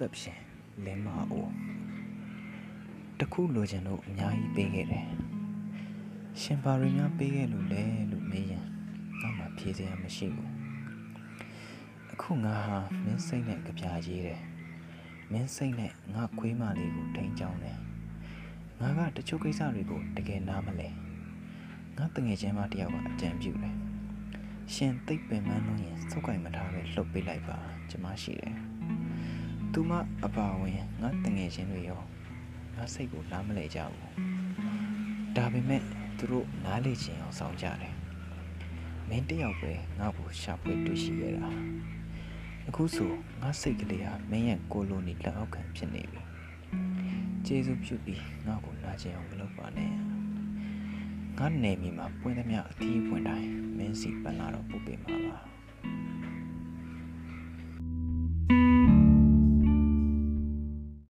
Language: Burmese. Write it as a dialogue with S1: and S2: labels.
S1: ကပ်ရှင်လင်းမအိုတခုလိုချင်လို့အများကြီးပေးခဲ့တယ်ရှင်ဘာရီများပေးခဲ့လို့လဲလို့မေးရင်ငါမှဖြေစရာမရှိဘူးအခုငါဟာမင်းစိတ်နဲ့ကြပြရေးတယ်မင်းစိတ်နဲ့ငါခွေးမလေးကိုထိန်းချောင်းတယ်ငါကတချို့ကိစ္စတွေကိုတကယ်နားမလဲငါတငယ်ချင်းမတယောက်ကအကြံပြုတယ်ရှင်သိပ်ပင်ပန်းလို့ရင်စုပ်ကင်မထားပဲလှုပ်ပေးလိုက်ပါကျမရှိတယ် သူမအပါဝင်ငါတငယ်ချင်းတွေရောငါစိတ်ကိုနားမလဲကြဘူးဒါပေမဲ့သူတို့နားလေချင်အောင်ဆောင်ကြတယ်မင်းတယောက်ပဲငါ့ကိုရှာဖွေတွေ့ရှိရတာအခုဆိုငါစိတ်ကလေးဟာမင်းရဲ့ကိုလိုနီလက်အောက်ခံဖြစ်နေပြီကျေးဇူးပြုပြီးငါ့ကိုနာကျင်အောင်မလုပ်ပါနဲ့ငါနေမီမှာပွင့်သမျှအသီးပွင့်တိုင်းမင်းစီပန်လာတော့ပို့ပေးမှာပါ